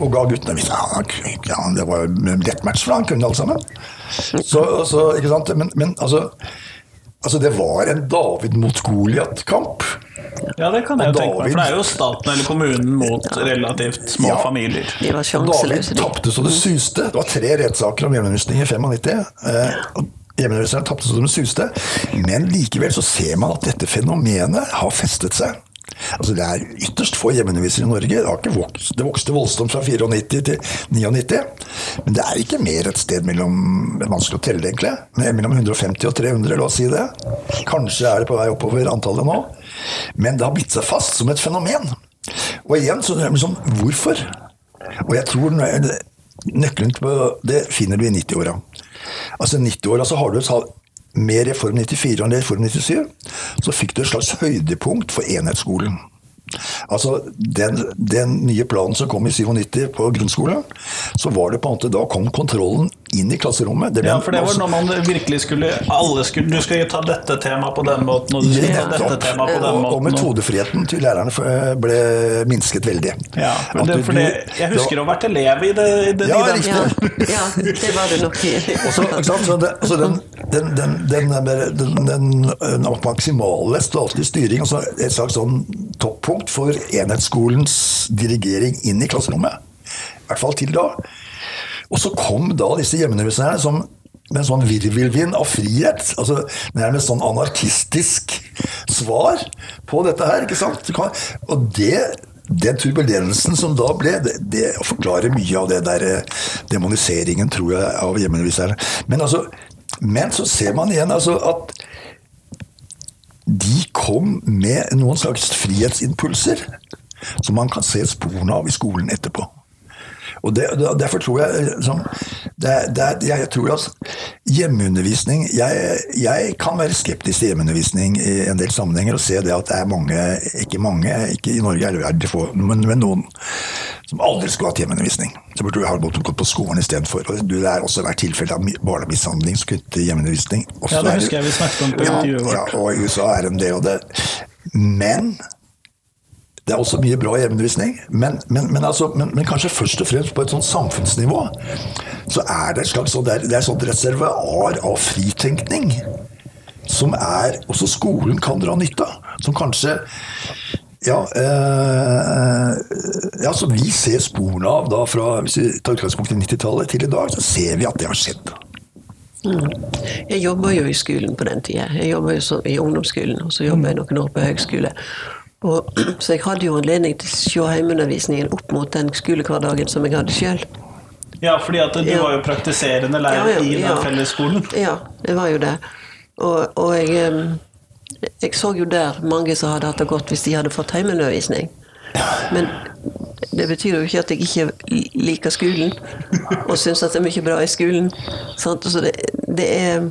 S2: Og ga guttene mine ja, Det var jo lettmatch for han kunne alt sammen. Så, så, ikke sant? Men, men altså Altså, det var en David mot Goliat-kamp.
S1: Ja, det kan jeg jo tenke meg, for det er jo staten eller kommunen mot relativt små ja, familier.
S3: De var David
S2: tapte så det suste. Det var tre rettssaker om hjemmeundervisning i 95. Eh, Hjemmeundervisningen tapte så det suste. Men likevel så ser man at dette fenomenet har festet seg. Altså Det er ytterst få hjemmeundervisere i Norge. Det, vokst, det, vokste voldsomt fra 94 til 99. Men det er ikke mer et sted mellom vanskelig å telle, egentlig. Mellom 150 og 300, la oss si det. Kanskje er det på vei oppover antallet nå. Men det har bitt seg fast som et fenomen. Og igjen så drømmer det liksom Hvorfor? Og jeg tror nøkkelen til det finner du i 90-åra. Altså 90-åra så har du med Reform 94 og Reform 97 så fikk du et slags høydepunkt for enhetsskolen. Altså, den, den, nye planen som kom i 97 på grunnskolen, så var det på en måte Da kom kontrollen inn i klasserommet.
S1: ja, for det var når man virkelig skulle Alle skulle Du skal ta dette temaet på den måten, og du skal ta dette temaet på den måten.
S2: Og metodefriheten til lærerne ble minsket veldig.
S1: Ja, men det, for det, Jeg husker å ha vært elev i det. I det
S2: ja,
S3: riktig. Ja, ja, det var det nok.
S2: Også, så det, altså den, den, den, den, den maksimale statlige styring, altså et slags sånn toppunkt for enhetsskolens dirigering inn i klasserommet. I hvert fall til da. Og så kom da disse hjemmeunderviserne som med en sånn virvelvind av frihet. altså Nærmest sånn anarkistisk svar på dette her. ikke sant? Og det, den turbulensen som da ble, det, det forklarer mye av det der eh, demoniseringen, tror jeg, av hjemmeunderviserne. Men, altså, men så ser man igjen altså at de kom med noen slags frihetsimpulser som man kan se sporene av i skolen etterpå. Og det, Derfor tror jeg liksom, det, det, jeg tror at hjemmeundervisning jeg, jeg, kan være skeptisk til hjemmeundervisning i en del sammenhenger og se det at det er mange, ikke mange, ikke i Norge er det få, men, men noen som aldri skulle hatt hjemmeundervisning. Så burde du ha gått på skolen istedenfor. Det er også vært tilfelle av barnemishandling som knyttet til hjemmeundervisning.
S1: Også ja, det husker jeg vi snakket om på intervjuet vårt.
S2: Ja, og i USA er en del av det. Men det er også mye bra hjemmeundervisning, men, men, men, altså, men, kanskje først og fremst på et sånt samfunnsnivå så er det et slags det er, det er sånt reservoar av fritenkning som er også skolen kan dra nytte av. Som kanskje ja, eh, ja, som vi ser sporene av da fra hvis vi tar utgangspunkt i 90-tallet til i dag, så ser vi at det har skjedd.
S3: Mm. Jeg jobba jo i skolen på den tida. Jeg jobba jo i ungdomsskolen, og så jobba jeg noen år på høgskole. Og, så jeg hadde jo anledning til å se hjemmeundervisningen opp mot den skolehverdagen som jeg hadde sjøl.
S1: Ja, fordi at du ja. var jo praktiserende lærer ja, ja, i den fellesskolen.
S3: Ja, det var jo det. Og, og jeg, jeg, så jo der mange som hadde hatt det godt hvis de hadde fått hjemmeundervisning. Men det betyr jo ikke at jeg ikke liker skolen, og syns at det er mye bra i skolen. Sant? Så det, det er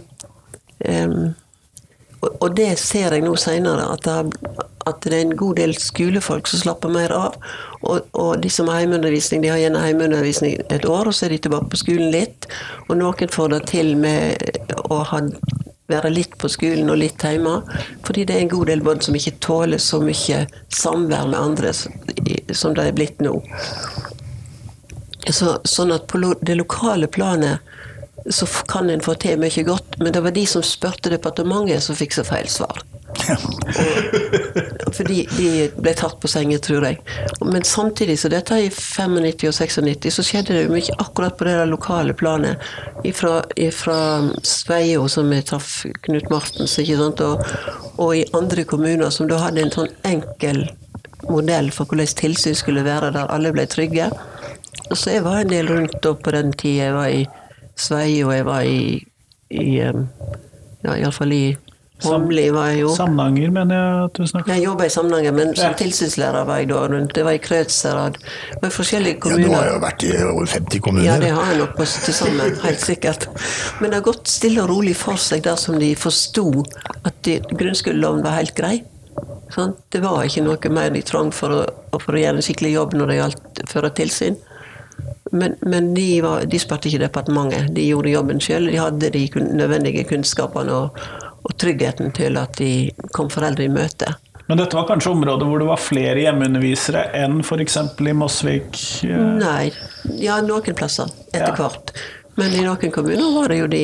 S3: um, og det ser jeg nå seinere, at, det er en god del skolefolk som slapper mer av. Og, og de som har heimeundervisning, de har gjerne heimeundervisning et år, og så er de tilbake på skolen litt. Og noen får det til med å ha, være litt på skolen og litt hjemme. Fordi det er en god del barn som ikke tåler så mye samvær med andre som det er blitt nå. Så, sånn at på det lokale planet så kan en få til mye godt. Men det var de som spurte departementet, som fikk så feil svar. Fordi de ble tatt på sengen, tror jeg. Men samtidig, så dette i 95 og 96, så skjedde det jo mye akkurat på det der lokale planet. Ifra, ifra Sveio, som vi traff Knut Martens, ikke sant? Og, og, i andre kommuner som da hadde en sånn enkel modell for hvordan tilsyn skulle være, der alle ble trygge. Og så jeg var en del rundt da på den tida jeg var i Sveio, og jeg var i, i ja, iallfall i Holmli var jeg jo.
S1: Samnanger, mener jeg at du snakker
S3: Jeg jobba i Samnanger, men som ja. tilsynslærer var jeg da rundt. Det var i Krødsherad. Det var i forskjellige kommuner. Ja,
S2: Du har jo vært i over 50 kommuner.
S3: Ja, det har jeg nok til sammen, helt sikkert. Men det har gått stille og rolig for seg der som de forsto at de, grunnskoleloven var helt grei. Sånn? Det var ikke noe mer de trang for å, for å gjøre en skikkelig jobb når det gjaldt føre tilsyn. Men, men de, var, de spurte ikke departementet. De gjorde jobben sjøl. De hadde de nødvendige kunnskapene og, og, tryggheten til at de kom foreldre i møte.
S1: Men dette var kanskje områder hvor det var flere hjemmeundervisere enn f.eks. i Mosvik?
S3: Nei. Ja, noen plasser etter ja. hvert. Men i noen kommuner var det jo de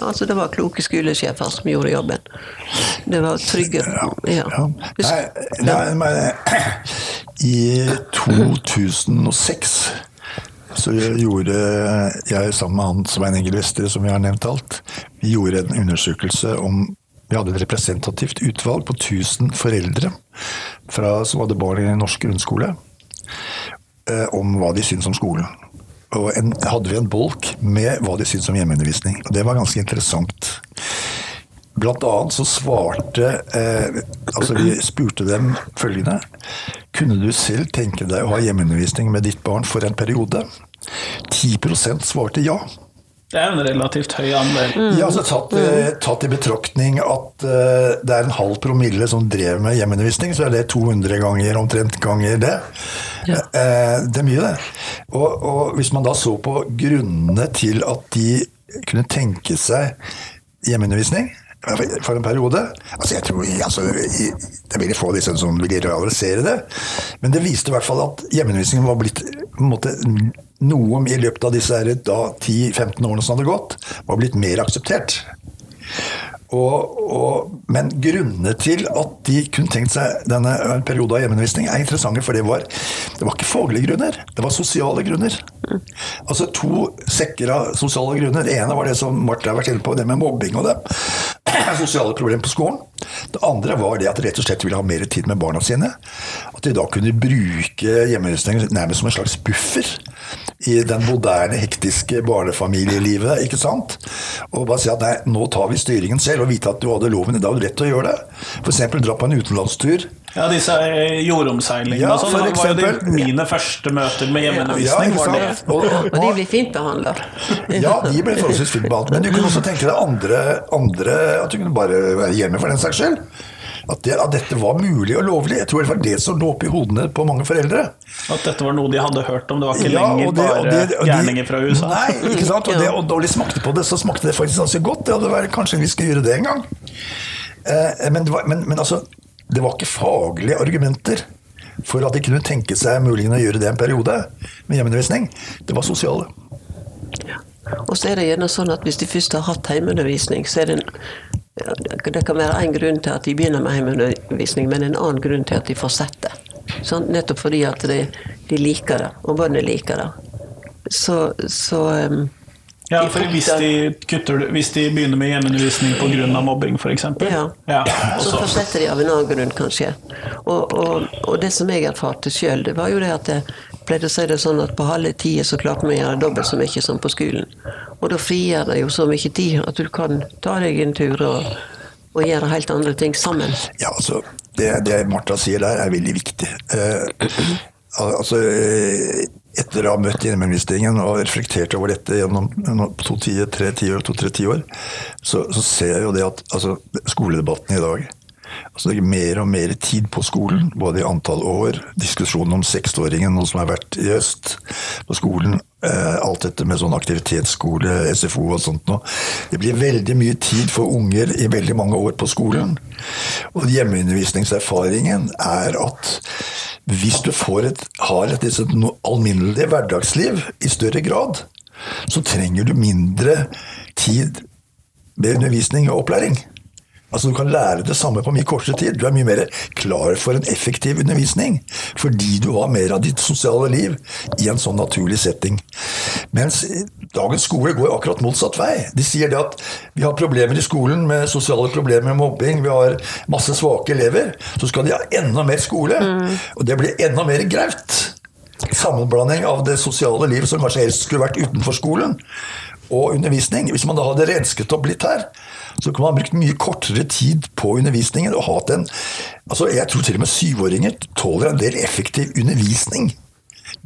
S3: altså Det var kloke skolesjefer som gjorde jobben. Det var trygge Ja. ja.
S2: Nei, nei, men i 2006 så gjorde jeg sammen med han Svein Egil Vestre, som vi har nevnt alt, vi gjorde en undersøkelse om Vi hadde et representativt utvalg på 1000 foreldre fra, som hadde barn i norsk grunnskole, eh, om hva de syntes om skolen. Og en, hadde vi en bolk med hva de syntes om hjemmeundervisning. Og det var ganske interessant. Blant annet så svarte eh, Altså, vi spurte dem følgende Kunne du selv tenke deg å ha hjemmeundervisning med ditt barn for en periode? 10% svarte ja.
S1: Det er en relativt høy andel. Mm.
S2: Ja, altså tatt, mm. tatt, i betraktning at uh, det er en halv promille som drev med hjemmeundervisning, så er det 200 ganger omtrent ganger det. Ja. Uh, det er mye, det. Og, og, hvis man da så på grunnene til at de kunne tenke seg hjemmeundervisning, for en periode. Altså jeg tror altså, Det er veldig få disse som vil realisere det. Men det viste i hvert fall at hjemmeundervisningen var blitt måte, noe i løpet av disse 10-15 årene som hadde gått, var blitt mer akseptert. Og, og, men grunnene til at de kunne tenkt seg denne periode av hjemmeundervisning, er interessante, for det var, det var ikke faglige grunner, det var sosiale grunner. Altså to sekker av sosiale grunner. Det ene var det som Marte har vært inne på, det med mobbing og det. Sosiale problemer på skolen. Det andre var det at de rett og slett ville ha mer tid med barna sine. At de da kunne bruke hjemmeundervisningen nærmest som en slags buffer i den moderne, hektiske barnefamilielivet. ikke sant? Og bare si at nei, nå tar vi styringen selv, og vite at du hadde loven. Da har du rett til å gjøre det. F.eks. dra på en utenlandstur.
S1: Ja, disse eh, jordomseilingene ja, sånn. Det var jo de mine første møter med hjemmeundervisning. Ja,
S3: og, og, og, de blir fint behandla.
S2: ja, de ble forholdsvis fint behandlet. Men du kunne også tenke deg andre, andre At du kunne bare være hjemme for den saks skyld at, det, at, dette var mulig og lovlig. Jeg tror det var det som lå oppi hodene på mange foreldre.
S1: At dette var noe de hadde hørt om, det var ikke ja, lenger det, bare de, gjerninger fra USA?
S2: Nei, ikke sant. Og, det, og da de smakte på det, så smakte det faktisk ganske godt. Det hadde vært, kanskje vi skulle gjøre det en gang. Eh, men, det var, men, men altså, det var ikke faglige argumenter for at de kunne tenke seg muligens å gjøre det en periode med hjemmeundervisning. Det var sosiale.
S3: Ja. Og så er det gjerne sånn at hvis de først har hatt hjemmeundervisning, så er det en det kan være én grunn til at de begynner med hjemmeundervisning, men en annen grunn til at de fortsetter. Sånn, nettopp fordi at de, de, liker det, og barnet liker det. Så, så um,
S1: ja, for hvis de, kutter, hvis de begynner med hjemmeundervisning pga. mobbing, f.eks.
S3: Ja. ja så fortsetter de av en annen grunn, kanskje. Og, og, og det som jeg erfarte sjøl, det var jo det at jeg pleide å si det sånn at på halve tida så klarte vi å gjøre dobbelt så mye som på skolen. Og da frigjør det jo så mye tid at du kan ta deg en tur og, og gjøre helt andre ting sammen.
S2: Ja, altså, det, det Martha sier der, er veldig viktig. Altså, eh, etter å ha møtt hjemmeundervisningen og reflektert over dette gjennom to-tre to, tiår, to, så, så, ser jeg jo det at altså, skoledebatten i dag altså, det er mer og mer tid på skolen, både i antall år, diskusjonen om seksåringen, noe som har vært i øst på skolen, eh, alt dette med sånn aktivitetsskole, SFO og sånt noe. Det blir veldig mye tid for unger i veldig mange år på skolen. Og hjemmeundervisningserfaringen er at hvis du et, har et, et alminnelig hverdagsliv i større grad, så trenger du mindre tid med undervisning og opplæring. Altså Du kan lære det samme på mye kortere tid. Du er mye mer klar for en effektiv undervisning. Fordi du har mer av ditt sosiale liv i en sånn naturlig setting. Mens dagens skole går akkurat motsatt vei. De sier det at vi har problemer i skolen med sosiale problemer med mobbing, vi har masse svake elever. Så skal de ha enda mer skole. Mm. Og det blir enda mer graut. Sammenblanding av det sosiale livet som kanskje helst skulle vært utenfor skolen, og undervisning. Hvis man da hadde rensket opp litt her, så kunne man brukt mye kortere tid på undervisningen og hatt en altså Jeg tror til og med syvåringer tåler en del effektiv undervisning.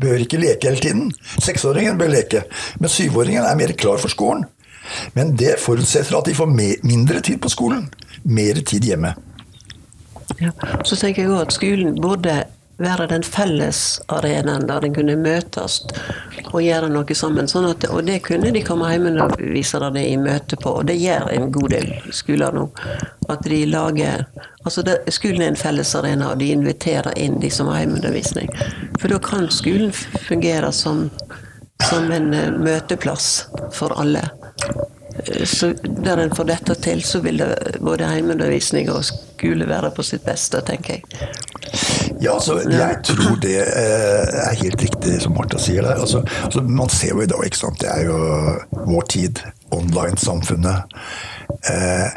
S2: Bør ikke leke hele tiden. Seksåringen bør leke, men syvåringen er mer klar for skolen. Men det forutsetter at de får mindre tid på skolen. Mer tid hjemme.
S3: Ja, så tenker jeg også at skolen burde være den fellesarenaen der en kunne møtes og gjøre noe sammen. Sånn at, og det kunne de komme hjemmeundervisere det i møte på, og det gjør en god del skoler nå. At de lager Altså det, skolen er en fellesarena, og de inviterer inn de som har hjemmeundervisning. For da kan skolen fungere som, som en eh, møteplass for alle. Eh, så der en får dette til, så vil det både hjemmeundervisning og skole være på sitt beste, tenker jeg.
S2: Ja, altså, jeg tror det eh, er helt riktig som Martha sier der. Altså, altså, man ser jo i dag, ikke sant. Det er jo vår tid. Online-samfunnet. Eh,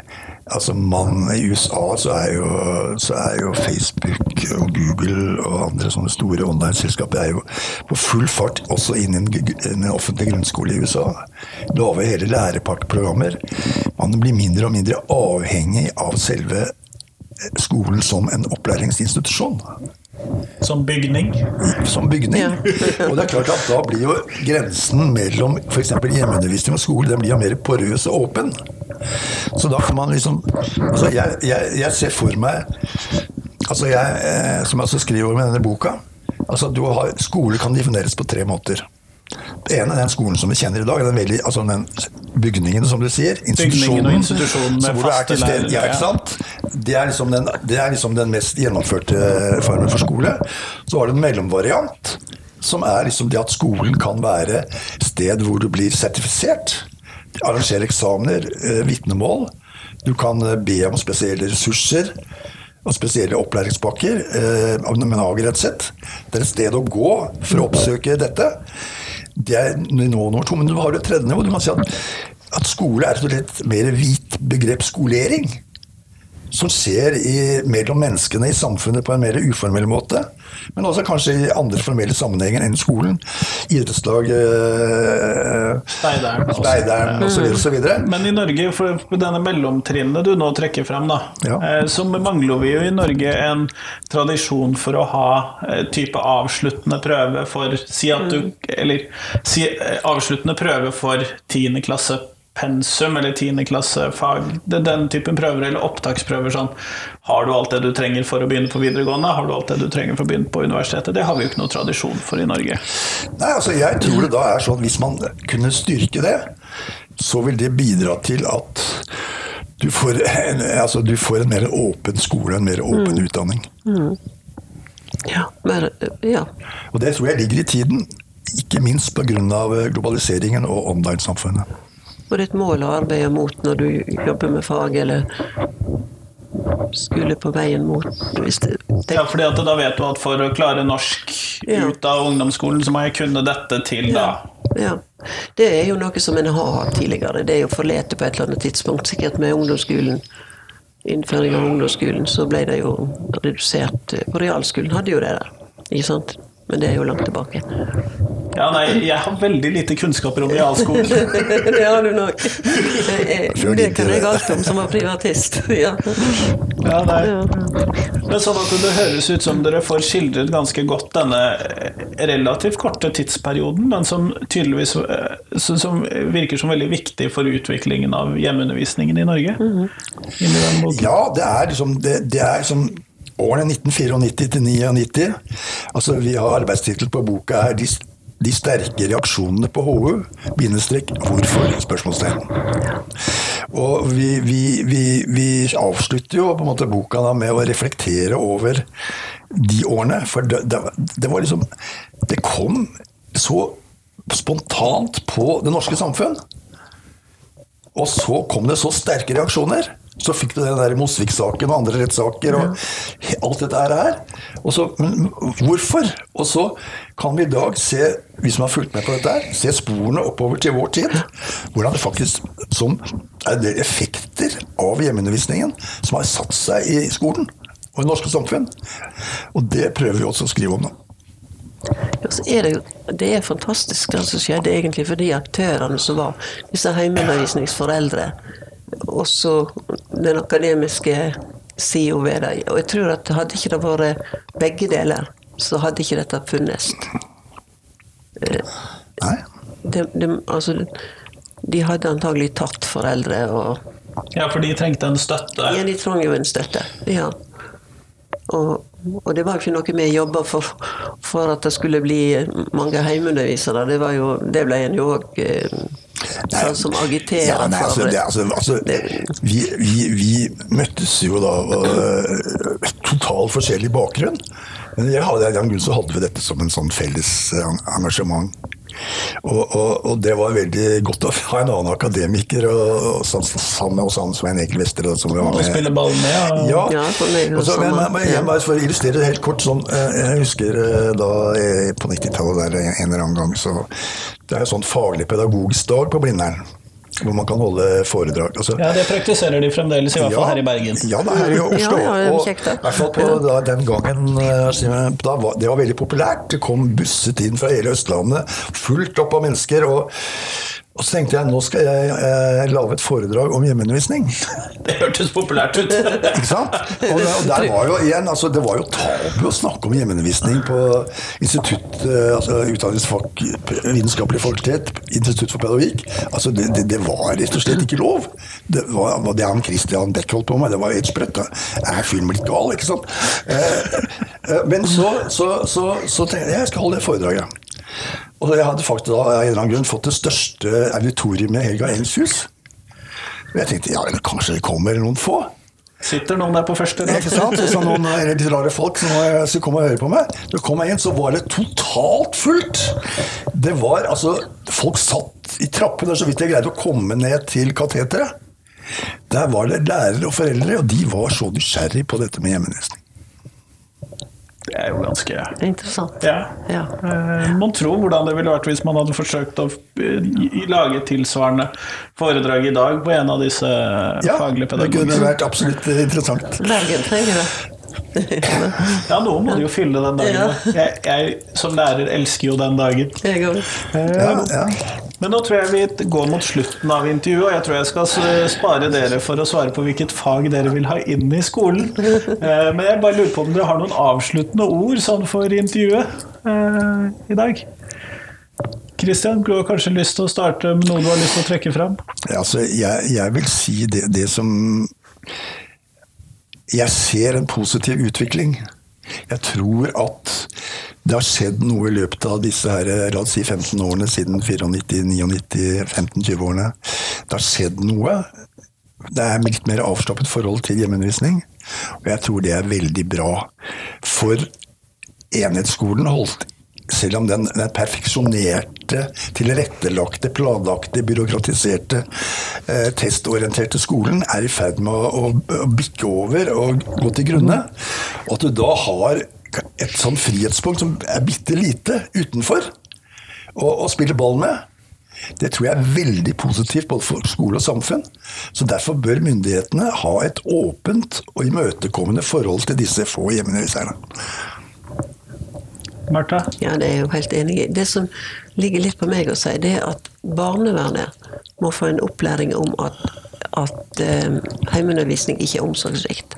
S2: altså man, I USA så er, jo, så er, jo, Facebook og Google og andre sånne store online-selskaper er jo på full fart også inn i en offentlig grunnskole i USA. Lager hele lærepartprogrammer. Man blir mindre og mindre avhengig av selve skolen som en opplæringsinstitusjon.
S1: Som bygning?
S2: Som bygning. Ja. og det er klart at da blir jo grensen mellom f.eks. hjemmeundervisning og skole den blir jo mer porøs og åpen. Så da kan man liksom altså jeg, jeg, jeg ser for meg altså jeg, eh, Som jeg også skriver med denne boka altså har, Skole kan defineres på tre måter. Det ene er den skolen som vi kjenner i dag. Den, veldig, altså den bygningen, som du sier.
S1: Institusjonen. og institusjonen med faste lærere.
S2: Ja, ikke sant? Det er, liksom den, det er liksom den mest gjennomførte formen for skole. Så har du en mellomvariant, som er liksom det at skolen kan være sted hvor du blir sertifisert. Arrangere eksamener, eh, vitnemål. Du kan eh, be om spesielle ressurser og spesielle opplæringspakker, eh, men avgrenset. Det er et sted å gå for å oppsøke dette. Det er nivå nummer to. Men du har et tredje nivå. Du kan si at, at skole er et mer hvit begrep skolering. Som skjer i, mellom menneskene i samfunnet på en mer uformell måte. Men også kanskje i andre formelle sammenhenger enn skolen. Idrettslag,
S1: eh,
S2: Speideren osv.
S1: Men i Norge, for denne mellomtrinnet du nå trekker frem, da, ja. eh, så mangler vi jo i Norge en tradisjon for å ha eh, type avsluttende prøve for Si at du Eller si, eh, avsluttende prøve for 10. klasse pensum eller tiendeklassefag. Det er den typen prøver, eller opptaksprøver sånn. Har du alt det du trenger for å begynne på videregående? Har du alt det du trenger for å begynne på universitetet? Det har vi jo ikke noe tradisjon for i Norge.
S2: Nei, altså jeg tror det da er sånn hvis man kunne styrke det, så vil det bidra til at du får en, altså du får en mer åpen skole, en mer åpen mm. utdanning. Mm.
S3: Ja, mer, ja.
S2: Og det tror jeg ligger i tiden. Ikke minst pga. globaliseringen og online-samfunnet.
S3: Og det er et mål å arbeide mot når du jobber med fag, eller skulle på veien mot
S1: hvis det. Ja, fordi da vet du at for å klare norsk ja. ut av ungdomsskolen, så må jeg kunne dette til da.
S3: Ja. Det er jo noe som en har hatt tidligere. Det er jo forlete på et eller annet tidspunkt. Sikkert med ungdomsskolen. Innføring av ungdomsskolen, så ble det jo redusert. På realskolen hadde jo det der. Ikke sant? Men det er jo langt tilbake.
S1: Ja, nei, jeg har veldig lite kunnskaper om realskolen.
S3: det har du nok. Det kan jeg alt om som var privatist. Ja.
S1: Ja, nei. Men sånn at det høres ut som dere får skildret ganske godt denne relativt korte tidsperioden, men som tydeligvis eh, som virker som veldig viktig for utviklingen av hjemmeundervisningen i Norge. Mm -hmm.
S2: Ja, det er liksom det, det er liksom årene 1994 til 99. Altså, vi har arbeidstittel på boka her de, de sterke reaksjonene på HU, bindestrek, hvorfor? spørsmålstegn. Og vi, vi, vi, vi avslutter jo på en måte boka da med å reflektere over de årene. For det, det, det var liksom Det kom så spontant på det norske samfunn. Og så kom det så sterke reaksjoner. Så fikk du den der Mosvik-saken og andre rettssaker og alt dette her. Og så, men hvorfor? Og så kan vi i dag se, vi som har fulgt med på dette her, se sporene oppover til vår tid. Hvordan det faktisk som er det effekter av hjemmeundervisningen som har satt seg i skolen og i norske samfunn. Og det prøver vi også å skrive om nå.
S3: Ja, så er det, jo, det er fantastisk hva som skjedde egentlig for de aktørene som var disse heimeundervisningsforeldre. Og så den akademiske sida ved det. Og jeg tror at hadde ikke det vært begge deler, så hadde ikke dette funnes.
S2: Nei?
S3: De, de, altså, de hadde antagelig tatt foreldre og
S1: Ja, for de trengte en støtte.
S3: Ja, de trengte jo en støtte. Ja. Og, og det var jo ikke noe vi jobba for, for at det skulle bli mange heimeundervisere. Det, var jo, det ble en jo òg sånn som agiterer
S2: Ja, nei, altså, det, altså, altså, vi, vi, vi møttes jo da uh, totalt forskjellig bakgrunn. Men jeg hadde, jeg hadde vi dette som en sånn felles eh, engasjement. Og, og, og, det var veldig godt å ha en annen akademiker og, og sammen med oss han Svein Ekel Wester. Som var
S1: Og
S2: med.
S1: spille ball med. Og...
S2: Ja,
S3: Ja,
S2: så, men, men, men jeg bare for å illustrere det helt kort sånn, eh, Jeg husker eh, da jeg, på 90-tallet der en eller annen gang så Det er jo sånn faglig pedagogisk dag på Blindern. Hvor man kan holde foredrag. Altså,
S1: Ja, det praktiserer de fremdeles, i hvert fall her i Bergen.
S2: Ja, det er her i Oslo.
S3: Ja, ja,
S2: og i hvert fall på da, den gangen eh, da var, Det var veldig populært. Det kom busset inn fra hele Østlandet, fullt opp av mennesker. Og, og så tenkte jeg nå skal jeg eh, lage et foredrag om hjemmeundervisning.
S1: Det hørtes populært ut.
S2: Ikke sant? Og, det, og der var jo igjen, altså, det var jo tabu å snakke om hjemmeundervisning på institutt, eh, altså utdanningsfak, vitenskapelig fakultet, institutt for pedagogikk. Altså, det, det, det var rett og slett ikke lov. Det var det han Christian Beck holdt på med, det var helt sprøtt. Jeg Er film litt gal, ikke sant? Eh, eh, men så, så, så, så tenkte jeg jeg skal holde det foredraget. Og jeg hadde faktisk da, av en eller annen grunn fått det største auditoriet med Helga Engs hus. Og jeg tenkte ja, eller kanskje det kommer noen få.
S1: Sitter noen der på første
S2: Ikke
S1: rad?
S2: sant? Så noen litt rare folk som skulle komme og høre på meg. Da kom jeg inn, så var det totalt fullt. Det var altså Folk satt i trappene så vidt jeg greide å komme ned til kateteret. Der var det lærere og foreldre, og de var så nysgjerrig på dette med hjemmeundervisning.
S1: Det er jo ganske
S3: er interessant.
S1: Ja.
S3: Ja.
S1: Eh, Man tror hvordan det ville vært hvis man hadde forsøkt å eh, lage tilsvarende foredrag i dag på en av disse
S2: Ja,
S1: faglige
S2: det kunne vært absolutt interessant.
S3: Bergen trenger det.
S1: Ja, noen må de jo fylle den dagen.
S3: Ja.
S1: Jeg, jeg som lærer elsker jo den dagen.
S3: Jeg òg.
S2: Ja, ja.
S1: Men nå tror jeg vi går mot slutten av intervjuet, og jeg tror jeg skal spare dere for å svare på hvilket fag dere vil ha inn i skolen. Eh, Men jeg bare lurer på om dere har noen avsluttende ord sånn for intervjuet eh, i dag? Kristian, du har kanskje lyst til å starte med noe du har lyst til å trekke fram?
S2: Altså, jeg, jeg vil si det, det som Jeg ser en positiv utvikling. Jeg tror at det har skjedd noe i løpet av disse her, la oss si 15 årene siden 94, 99, 15-20 årene. Det har skjedd noe. Det er litt mer avslappet forhold til hjemmeundervisning. Og jeg tror det er veldig bra. For enhetsskolen holdt selv om den, den perfeksjonerte, tilrettelagte, planlagte, byråkratiserte, eh, testorienterte skolen er i ferd med å, å, å bikke over og gå til grunne. Og at du da har et sånn frihetspunkt som er bitte lite utenfor å, spille ball med. Det tror jeg er veldig positivt både for skole og samfunn. Så Derfor bør myndighetene ha et åpent og imøtekommende forhold til disse få hjemmeunderviserne.
S1: Martha?
S3: Ja, det er jeg jo helt enig i. Det som ligger litt på meg å si, det er at barnevernet må få en opplæring om at, at eh, heimeundervisning ikke er omsorgssvikt.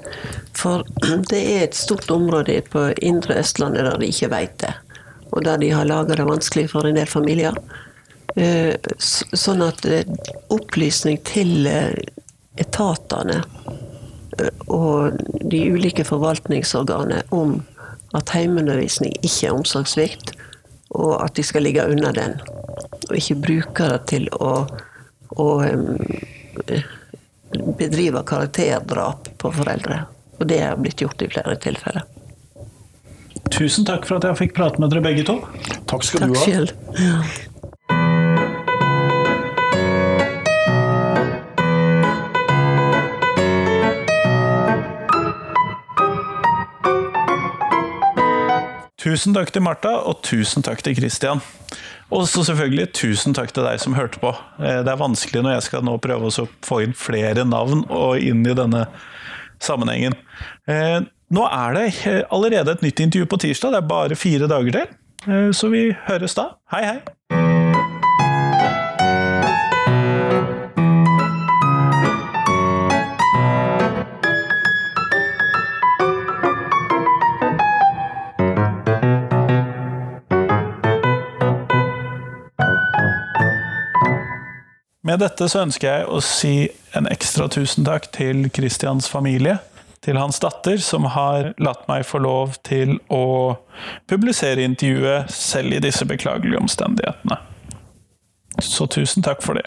S3: For det er et stort område på indre Østlandet der de ikke vet det. Og der de har laga det vanskelig for en del familier. Eh, sånn at eh, opplysning til eh, etatene eh, og de ulike forvaltningsorganene om at heimeundervisning ikke er omsorgssvikt, og at de skal ligge unna den. Og ikke bruke det til å, å eh, bedrive karakterdrap på foreldre. Og det har blitt gjort i flere tilfeller.
S1: Tusen takk for at jeg fikk prate med dere begge to.
S2: Takk skal
S3: Takk
S2: du ha.
S3: selv. Ja.
S1: Tusen takk til Martha, og tusen takk til Christian. Og så selvfølgelig tusen takk til deg som hørte på. Eh, Det er vanskelig når jeg skal nå prøve å få inn flere navn og inn i denne sammenhengen. Eh, Nå er det eh, allerede et nytt intervju på tirsdag, det er bare fire dager til. Så vi høres da. Hei, hei! Med dette så ønsker jeg å si en ekstra tusen takk til Christians familie, til hans datter, som har latt meg få lov til å publisere intervjuet selv i disse beklagelige omstendighetene. Så tusen takk for det.